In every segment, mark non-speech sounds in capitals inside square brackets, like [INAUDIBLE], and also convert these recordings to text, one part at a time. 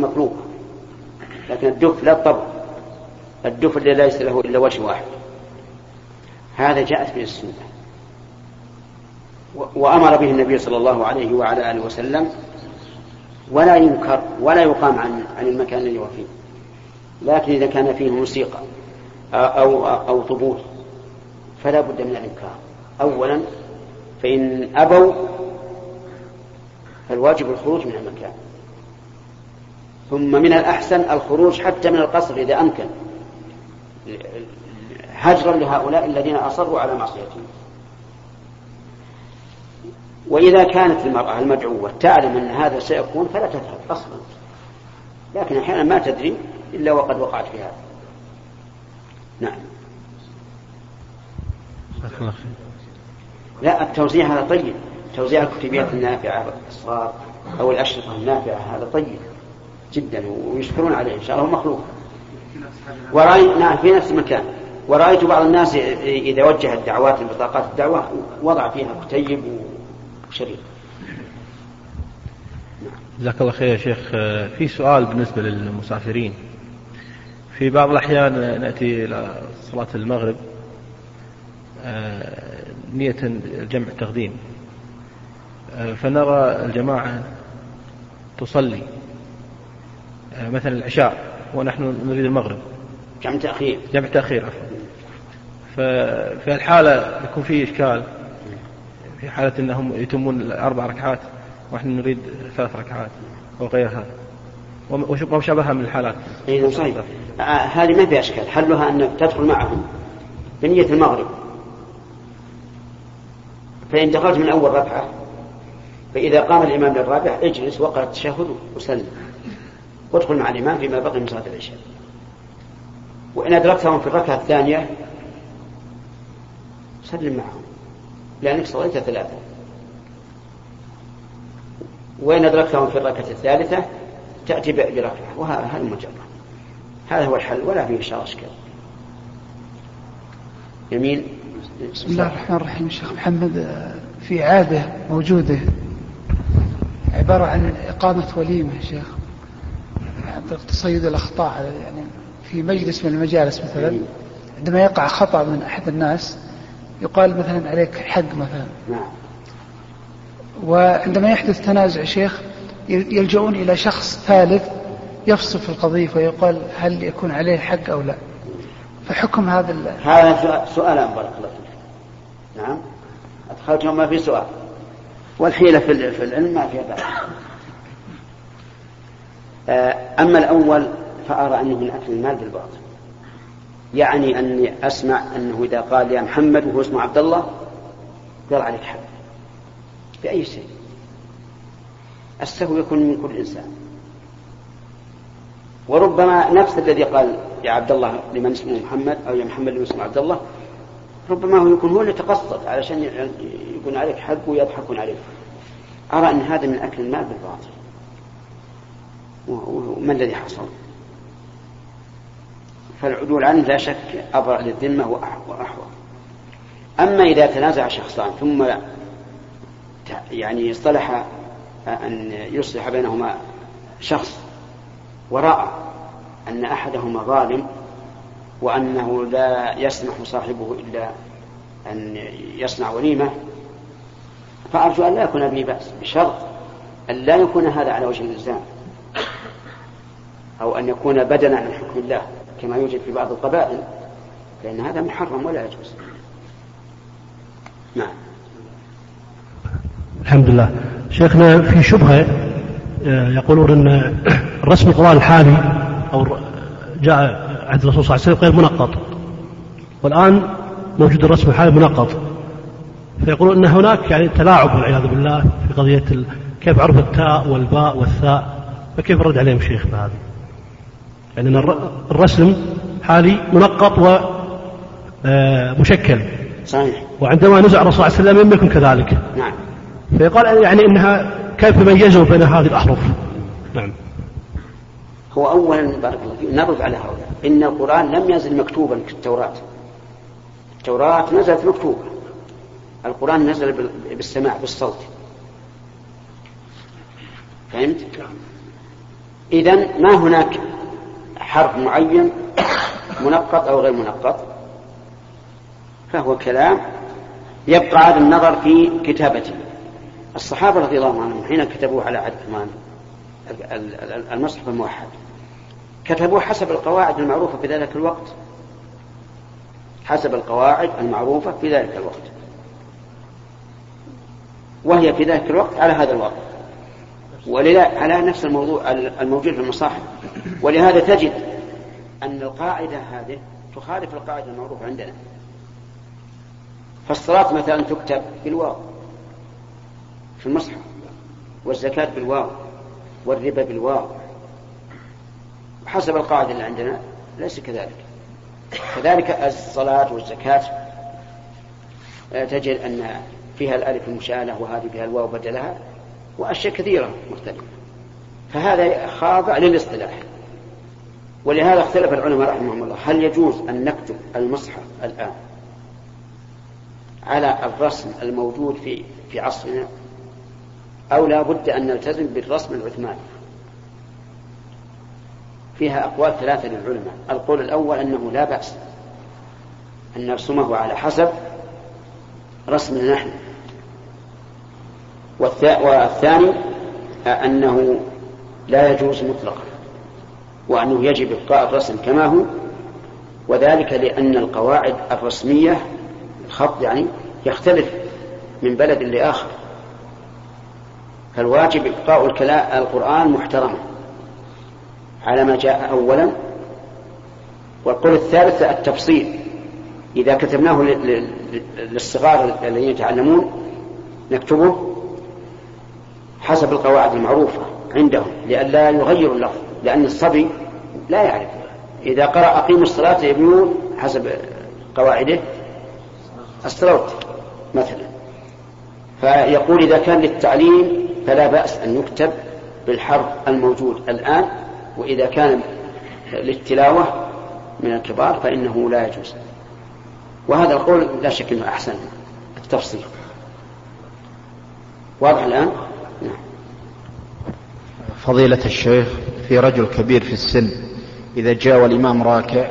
مطلوبة لكن الدف لا الطبع الدف الذي ليس له إلا وجه واحد. هذا جاءت به السنة. وأمر به النبي صلى الله عليه وعلى آله وسلم ولا ينكر ولا يقام عن عن المكان الذي هو فيه. لكن إذا كان فيه موسيقى أو أو طبول فلا بد من الإنكار. أولا فإن أبوا فالواجب الخروج من المكان. ثم من الأحسن الخروج حتى من القصر إذا أمكن. هجرا لهؤلاء الذين أصروا على معصيتهم. وإذا كانت المرأة المدعوة تعلم أن هذا سيكون فلا تذهب أصلا. لكن أحيانا ما تدري إلا وقد وقعت في هذا. نعم. لا التوزيع هذا طيب. توزيع الكتبيات النافعة الصغار أو الأشرطة النافعة هذا طيب. جدا ويشكرون عليه إن شاء الله مخلوق. ورأي نعم في نفس المكان. ورأيت بعض الناس إذا وجه الدعوات البطاقات الدعوة وضع فيها كتيب وشريط جزاك الله خير يا شيخ. في سؤال بالنسبة للمسافرين. في بعض الأحيان نأتي إلى صلاة المغرب آه، نية جمع التقديم آه، فنرى الجماعة تصلي. مثلا العشاء ونحن نريد المغرب. جمع تأخير. جمع تأخير عفوا. ففي الحالة يكون فيه إشكال في حالة أنهم يتمون أربع ركعات ونحن نريد ثلاث ركعات أو غير هذا وما شابهها من الحالات؟ اي صحيح آه هذه ما فيها أشكال. حلها انك تدخل معهم. بنية المغرب. فإن دخلت من أول ركعة فإذا قام الإمام للرابع اجلس وقرأ التشهد وسلم. وادخل مع الإمام فيما بقي من صلاة العشاء. وإن أدركتهم في الركعة الثانية سلم معهم لأنك صليت ثلاثة. وإن أدركتهم في الركعة الثالثة تأتي بركعة. وهذا المجرد هذا هو الحل ولا فيه شر أشكال يمين بسم الله الرحمن الرحيم الشيخ محمد. في عادة موجودة عبارة عن إقامة وليمة شيخ. تصيد الأخطاء يعني في مجلس من المجالس مثلا عندما يقع خطأ من أحد الناس يقال مثلا عليك حق مثلا. وعندما يحدث تنازع شيخ يلجؤون إلى شخص ثالث يفصل في القضية فيقال هل يكون عليه حق أو لا. فحكم هذا هذا سؤال بارك الله فيك. نعم. أدخلتهم ما في سؤال. والحيلة في العلم ما فيها بأس. أما الأول فأرى أنه من أكل المال بالباطل. يعني أني أسمع أنه إذا قال يا محمد وهو اسمه عبد الله قال عليك حق بأي شيء. السهو يكون من كل إنسان. وربما نفس الذي قال يا عبد الله لمن اسمه محمد أو يا محمد لمن اسمه عبد الله ربما هو يكون هو اللي تقصد علشان يكون عليك حق ويضحكون عليك. أرى أن هذا من أكل المال بالباطل. وما الذي حصل؟ فالعدول عنه لا شك أبرأ للذمة وأحوط أما إذا تنازع شخصان ثم يعني اصطلح أن يصلح بينهما شخص ورأى أن أحدهما ظالم وأنه لا يسمح صاحبه إلا أن يصنع وليمة فأرجو أن لا يكون به بأس بشرط أن لا يكون هذا على وجه الإلزام. أو أن يكون بدنا عن حكم الله كما يوجد في بعض القبائل لأن هذا محرم ولا يجوز. نعم. الحمد لله. شيخنا في شبهة آه، يقولون أن الرسم القرآن الحالي أو جاء عهد الرسول صلى الله عليه وسلم غير منقط. والآن موجود الرسم الحالي منقط. فيقولون أن هناك يعني تلاعب والعياذ بالله في قضية. كيف عرف التاء والباء والثاء؟ فكيف الرد عليهم شيخ هذه يعني أن الرسم حالي منقط ومشكل آه، صحيح. وعندما نزع الرسول صلى الله عليه وسلم لم يكن كذلك. نعم. فيقال يعني إنها كيف ميزوا بين هذه الأحرف؟ نعم. هو اولا بارك الله فيك نرد على هؤلاء. إن القرآن لم ينزل مكتوبا كالتوراه التوراة. نزلت مكتوبة. القرآن نزل بالسماع بالصوت. فهمت؟ إذا ما هناك حرف معين منقط أو غير منقط فهو كلام يبقى على النظر في كتابته. الصحابة رضي الله عنهم حين كتبوه على عهد عثمان المصحف الموحد كتبوه حسب القواعد المعروفة في ذلك الوقت. حسب القواعد المعروفة في ذلك الوقت. وهي في ذلك الوقت على هذا الوضع ولذا على نفس الموضوع الموجود في المصاحف. ولهذا تجد أن القاعدة هذه تخالف القاعدة المعروفة عندنا. فالصلاة مثلا تكتب بالواو في المصحف والزكاة بالواو والربا بالواو. حسب القاعدة اللي عندنا ليس كذلك. كذلك الصلاة والزكاة تجد أن فيها الألف المشالة وهذه فيها الواو بدلها وأشياء كثيرة مختلفة. فهذا خاضع للاصطلاح. ولهذا اختلف العلماء رحمهم الله. هل يجوز أن نكتب المصحف الآن على الرسم الموجود في في عصرنا؟ أو لا بد أن نلتزم بالرسم العثماني. فيها أقوال ثلاثة للعلماء. القول الأول أنه لا بأس أن نرسمه على حسب رسمنا نحن. والثاني أنه لا يجوز مطلقا. وأنه يجب إبقاء الرسم كما هو وذلك لأن القواعد الرسمية الخط يعني يختلف من بلد لآخر. فالواجب إبقاء القرآن محترما. على ما جاء أولا والقول الثالث التفصيل. إذا كتبناه للصغار الذين يتعلمون نكتبه حسب القواعد المعروفة عندهم لئلا يغيروا اللفظ. لأن الصبي لا يعرف. إذا قرأ أقيموا الصلاة يبنون حسب قواعده. الصلوات مثلا. فيقول إذا كان للتعليم فلا بأس أن يكتب بالحرف الموجود الآن وإذا كان للتلاوة من الكبار فإنه لا يجوز. وهذا القول لا شك أنه أحسن التفصيل. واضح الآن؟ نعم. فضيلة الشيخ في رجل كبير في السن. إذا جاء والإمام راكع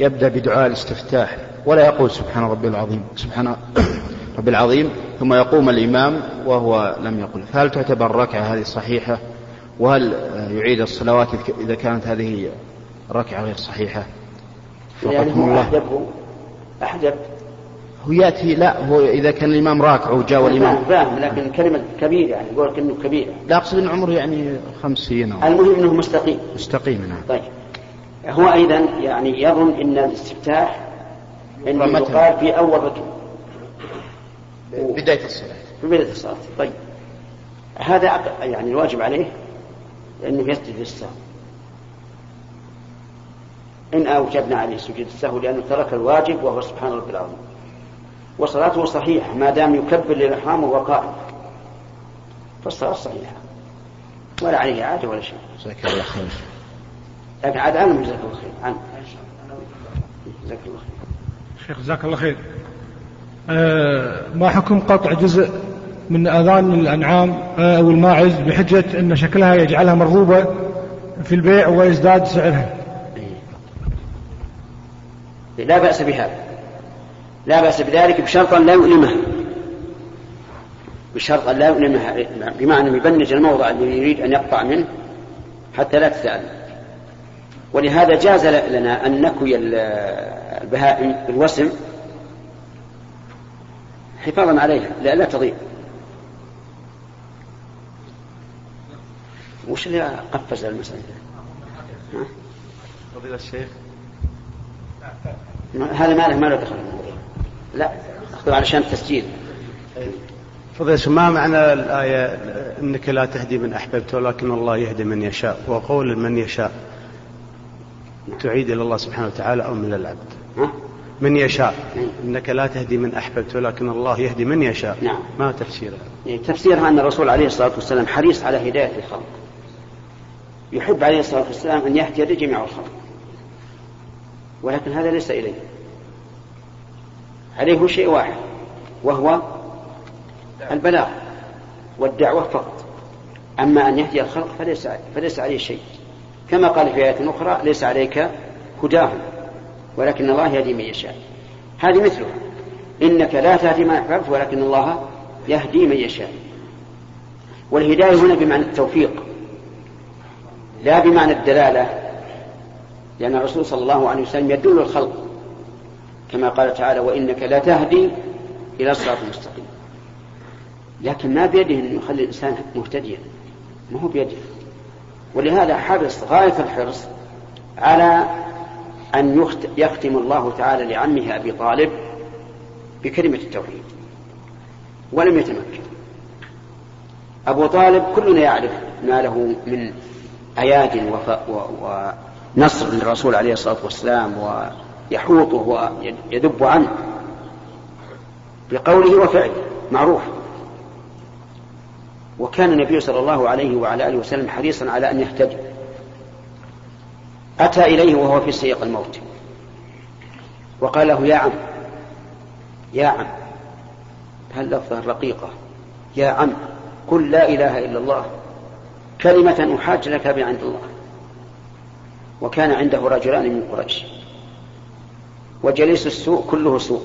يبدأ بدعاء الاستفتاح ولا يقول سبحان ربي العظيم سبحان [COUGHS] ربي العظيم ثم يقوم الإمام وهو لم يقل. فهل تعتبر الركعة هذه صحيحة؟ وهل يعيد الصلوات إذا كانت هذه ركعة غير صحيحة؟ يعني هو أحدبه أحدب هو يأتي لا هو إذا كان الإمام راكع وجاء والإمام. فاهم لكن كلمة كبير يعني يقول إنه كبير لا أقصد أن عمره يعني خمسين أو المهم أنه مستقيم. مستقيم نعم. طيب. هو أيضا يعني يظن أن الاستفتاح أنه يقال في أول ركن بداية الصلاة. في بداية الصلاة. طيب. هذا يعني الواجب عليه أنه يسجد للسهو إن أوجبنا عليه سجود السهو لأنه ترك الواجب وهو سبحان ربي العظيم. وصلاته صحيحة ما دام يكبر للإحرام وهو قائم. فالصلاة صحيحة. ولا عليه عادة ولا شيء. جزاك الله خير. لكن عاد عنه جزاك الله خير. عنه جزاك الله خير. شيخ جزاك الله خير. آه ما حكم قطع جزء من آذان الأنعام آه أو الماعز بحجة أن شكلها يجعلها مرغوبة في البيع ويزداد سعرها؟ لا بأس بهذا. لا بأس بذلك بشرط أن لا يؤلمها. بشرط أن لا يؤلمها بمعنى يبنج الموضع الذي يريد أن يقطع منه حتى لا تتألم. ولهذا جاز لنا أن نكوي البهائم بالوسم حفاظا عليها. لا تضيع. وش اللي قفز المسألة؟ فضيلة الشيخ. هذا ما له ما له دخل. لا أخذه علشان التسجيل. فضيلة ما معنى الآية إنك لا تهدي من أحببت ولكن الله يهدي من يشاء؟ وقول من يشاء. تعيد إلى الله سبحانه وتعالى أو من العبد. ها؟ من يشاء. إنك لا تهدي من أحببت ولكن الله يهدي من يشاء. نعم. ما تفسيرها يعني تفسيرها أن الرسول عليه الصلاة والسلام حريص على هداية الخلق. يحب عليه الصلاة والسلام أن يهدي جميع الخلق. ولكن هذا ليس إليه. عليه شيء واحد وهو البلاغ والدعوة فقط. أما أن يهدي الخلق فليس فليس عليه شيء. كما قال في آية أخرى ليس عليك هداهم ولكن الله يهدي من يشاء. هذه مثلها. إنك لا تهدي من أحببت ولكن الله يهدي من يشاء. والهداية هنا بمعنى التوفيق لا بمعنى الدلالة. لأن الرسول صلى الله عليه وسلم يدل الخلق كما قال تعالى وإنك لا تهدي إلى صراط مستقيم. لكن ما بيده أن يخلي الإنسان مهتديا. ما هو بيده. ولهذا حرص غاية الحرص على أن يختم الله تعالى لعمه أبي طالب بكلمة التوحيد. ولم يتمكن. أبو طالب كلنا يعرف ما له من أياد ونصر للرسول عليه الصلاة والسلام ويحوطه ويدب عنه بقوله وفعله معروف. وكان النبي صلى الله عليه وعلى آله وسلم حريصا على أن يهتدي. أتى إليه وهو في سياق الموت. وقال له يا عم يا عم هاللفظة رقيقة؟ يا عم قل لا إله إلا الله كلمة أحاج لك بها عند الله. وكان عنده رجلان من قريش. وجليس السوء كله سوء.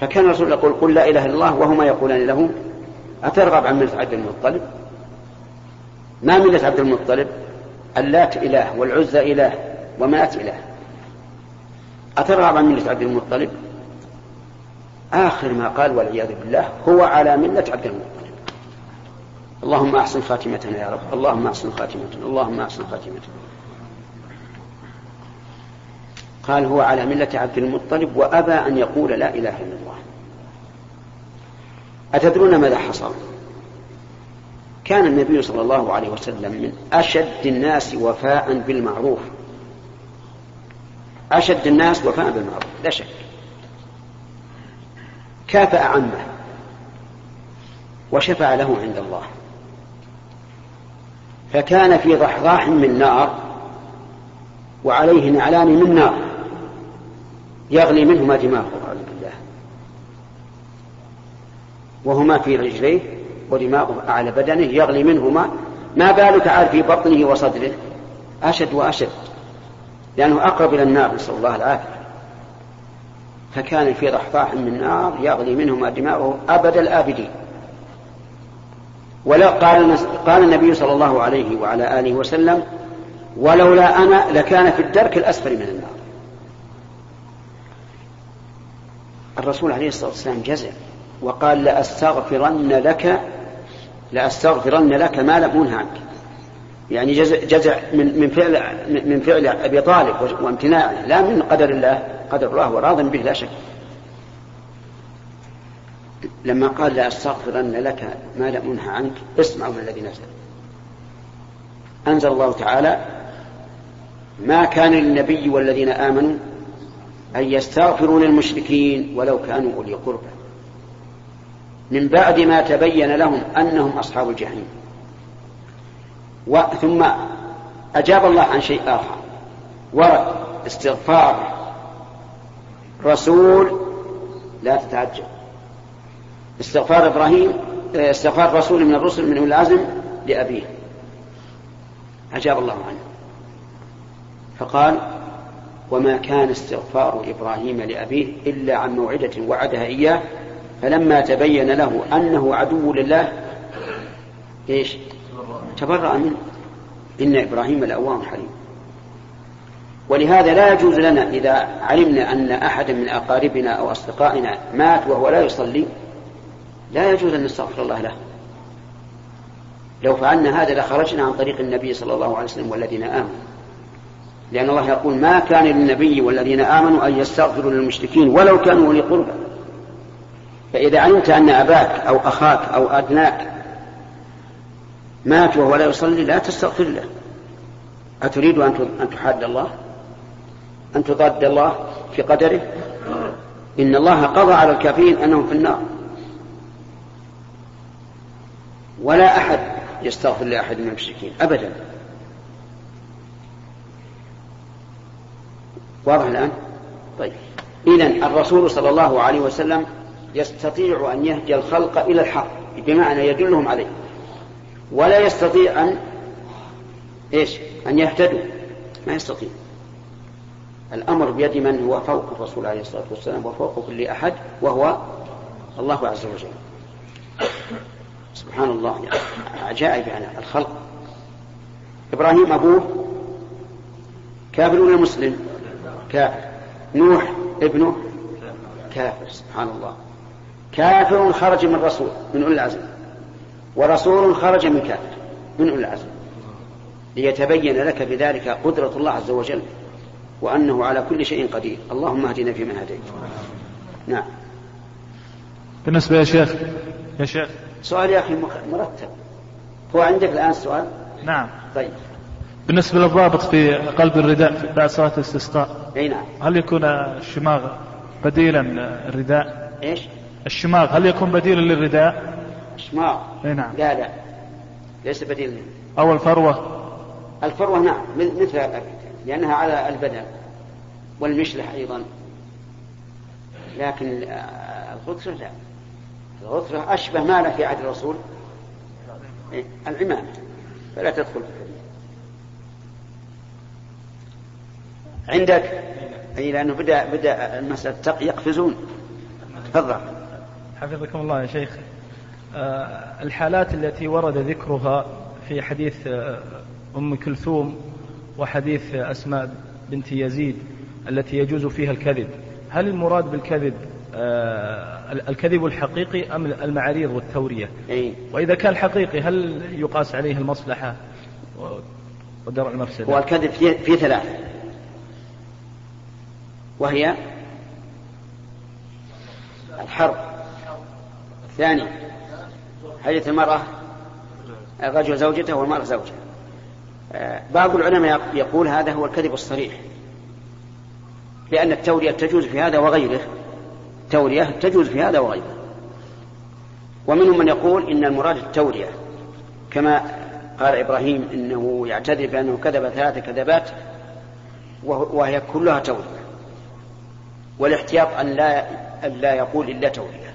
فكان الرسول يقول قل لا إله إلا الله وهما يقولان له أترغب عن ملة عبد المطلب؟ ما ملة عبد المطلب؟ اللات إله والعزى إله ومات إله. أترغب عن ملة عبد المطلب؟ آخر ما قال والعياذ بالله هو على ملة عبد المطلب. اللهم أحسن خاتمتنا يا رب اللهم أحسن خاتمتنا اللهم أحسن خاتمتنا. قال هو على ملة عبد المطلب وأبى أن يقول لا إله إلا الله. أتدرون ماذا حصل؟ كان النبي صلى الله عليه وسلم من أشد الناس وفاء بالمعروف. أشد الناس وفاء بالمعروف لا شك. كافأ عمه وشفع له عند الله. فكان في ضحضاح من نار وعليه نعلان من نار. يغلي منهما دماغه أعوذ بالله. وهما في رجليه ودماغه أعلى بدنه يغلي منهما. ما بالك عاد في بطنه وصدره؟ أشد وأشد لأنه أقرب إلى النار نسأل الله العافية. فكان في ضحضاح من نار يغلي منهما دماغه أبد الآبدين. ولا قال قال النبي صلى الله عليه وعلى آله وسلم ولولا أنا لكان في الدرك الأسفل من النار. الرسول عليه الصلاة والسلام جزع وقال لأستغفرن لك لأستغفرن لك ما لم أنه عنك. يعني جزع, جزع من, من فعل من فعل أبي طالب وامتناعه لا من قدر الله قدر الله وراض به لا شك. لما قال لأستغفرن لك ما لم أنه عنك اسمعوا من الذي نزل. أنزل الله تعالى ما كان للنبي والذين آمنوا أن يستغفروا للمشركين ولو كانوا أولي قربى. من بعد ما تبين لهم أنهم أصحاب الجحيم. ثم أجاب الله عن شيء آخر. ورد استغفار رسول لا تتعجب. استغفار إبراهيم استغفار رسول من الرسل من العزم لأبيه. أجاب الله عنه. فقال وما كان استغفار إبراهيم لأبيه إلا عن موعدة وعدها إياه فلما تبين له أنه عدو لله إيش؟ تبرأ منه. إن إبراهيم لأواه حليم. ولهذا لا يجوز لنا إذا علمنا أن أحدا من أقاربنا أو أصدقائنا مات وهو لا يصلي لا يجوز أن نستغفر الله له. لو فعلنا هذا لخرجنا عن طريق النبي صلى الله عليه وسلم والذين آمنوا. لأن الله يقول ما كان للنبي والذين آمنوا أن يستغفروا للمشركين ولو كانوا أولي فإذا علمت أن أباك أو أخاك أو أدناك مات وهو لا يصلي لا تستغفر له. أتريد أن تحاد الله؟ أن تضاد الله في قدره؟ إن الله قضى على الكافرين أنهم في النار. ولا أحد يستغفر لأحد من المشركين أبدا. واضح الآن؟ طيب. إذا الرسول صلى الله عليه وسلم يستطيع أن يهدي الخلق إلى الحق بمعنى يدلهم عليه. ولا يستطيع أن إيش؟ أن يهتدوا. ما يستطيع. الأمر بيد من هو فوق الرسول عليه الصلاة والسلام وفوق كل أحد وهو الله عز وجل. سبحان الله. عجائب يعني الخلق. إبراهيم أبوه كافر ولا مسلم. كافر. نوح ابنه كافر سبحان الله كافر خرج من رسول من أولي العزم. ورسول خرج من كافر من أولي العزم. ليتبين لك بذلك قدرة الله عز وجل وأنه على كل شيء قدير. اللهم اهدنا فيمن هديت. نعم. بالنسبة يا شيخ يا شيخ. سؤال يا أخي مرتب. هو عندك الآن السؤال نعم. طيب. بالنسبة للضابط في قلب الرداء بعد صلاة الاستسقاء أي نعم. هل يكون الشماغ بديلا الرداء إيش؟ الشماغ هل يكون بديلا للرداء؟ شماغ أي نعم. لا لا. ليس بديل منه أو الفروة؟ الفروة نعم مثل لأنها على البدن والمشلح أيضا. لكن الغترة لا. الغترة أشبه ما له في عهد الرسول. إيه؟ العمامة. فلا تدخل. في الحديث عندك؟ أي لأنه بدأ بدأ المسألة يقفزون. تفضل. حفظكم الله يا شيخ. آه، الحالات التي ورد ذكرها في حديث آه، أم كلثوم وحديث أسماء بنت يزيد التي يجوز فيها الكذب. هل المراد بالكذب آه، الكذب الحقيقي أم المعاريض والتورية؟ أي. وإذا كان حقيقي هل يقاس عليه المصلحة ودرع المفسدة؟ هو الكذب في, في ثلاث. وهي الحرب. الثاني حديث المرأة الرجل زوجته والمرأة زوجها. آه، بعض العلماء يقول هذا هو الكذب الصريح. لأن التورية تجوز في هذا وغيره. التورية تجوز في هذا وغيره. ومنهم من يقول إن المراد التورية. كما قال إبراهيم إنه يعتذر بأنه كذب ثلاث كذبات وهي كلها تورية. والاحتياط أن لا أن لا يقول إلا تورية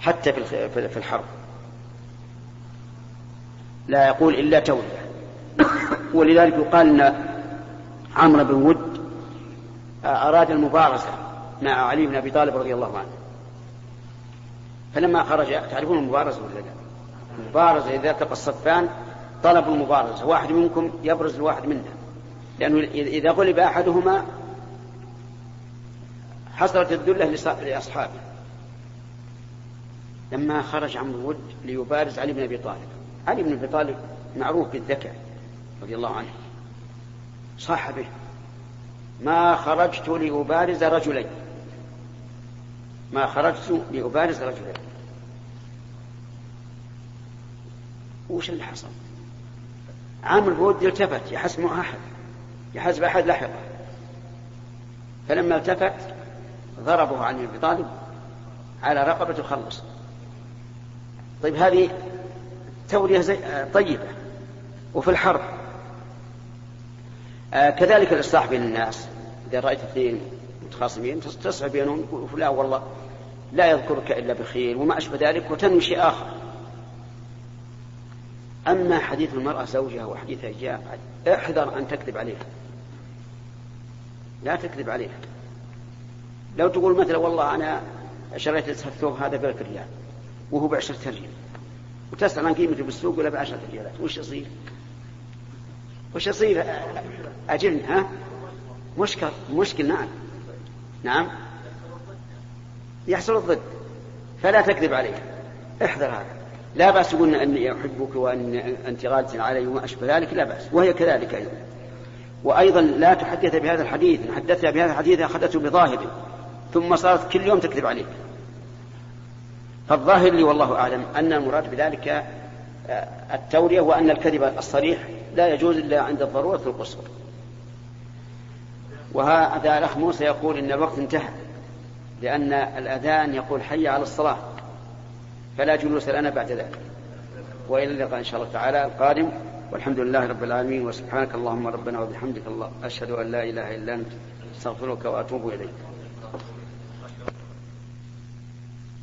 حتى في الحرب. لا يقول إلا تورية ولذلك يقال أن عمرو بن ود أراد المبارزة مع علي بن أبي طالب رضي الله عنه. فلما خرج تعرفون المبارزة ولا لا؟ المبارزة إذا ألتقى الصفان طلبوا المبارزة. واحد منكم يبرز الواحد منا. لأنه إذا غلب أحدهما حصلت الذلة لأصحابه. لما خرج عمرو ود ليبارز علي بن أبي طالب. علي بن أبي طالب معروف بالذكاء رضي الله عنه. صاح به. ما خرجت لأبارز رجلين. ما خرجت لأبارز رجلين. وش اللي حصل؟ عامر بود التفت يحسب أحد. يحسب أحد لاحقه فلما التفت ضربه عن أبي طالب على رقبته خلص طيب هذه توريه زي... طيبة وفي الحرب. آه كذلك الإصلاح بين الناس. إذا رأيت اثنين متخاصمين تصلح بينهم يقول لا والله لا يذكرك إلا بخير وما أشبه ذلك وتنوي شيء آخر. أما حديث المرأة زوجها وحديث جاء احذر أن تكذب عليها. لا تكذب عليها. لو تقول مثلا والله أنا شريت الثوب هذا بألف ريال وهو بعشرة ريال وتسأل عن قيمته بالسوق ولا بعشرة ريالات وش يصير؟ وش يصير؟ أجل ها؟ مشكل مشكل نعم. نعم. يحصل الضد. فلا تكذب عليه. احذر هذا. لا بأس تقول أني أحبك وأن أنت غالة علي وما أشبه ذلك لا بأس. وهي كذلك أيضا. وأيضا لا تحدث بهذا الحديث. إن حدثت بهذا الحديث أخذته بظاهره ثم صارت كل يوم تكذب عليك. فالظاهر لي والله أعلم أن المراد بذلك آه، التورية وأن الكذب الصريح لا يجوز إلا عند الضرورة القصوى. وهذا الأخ موسى يقول إن الوقت انتهى لأن الأذان يقول حي على الصلاة فلا جلوس لنا بعد ذلك. وإلى اللقاء إن شاء الله تعالى القادم. والحمد لله رب العالمين وسبحانك اللهم ربنا وبحمدك الله أشهد أن لا إله إلا أنت أستغفرك وأتوب إليك.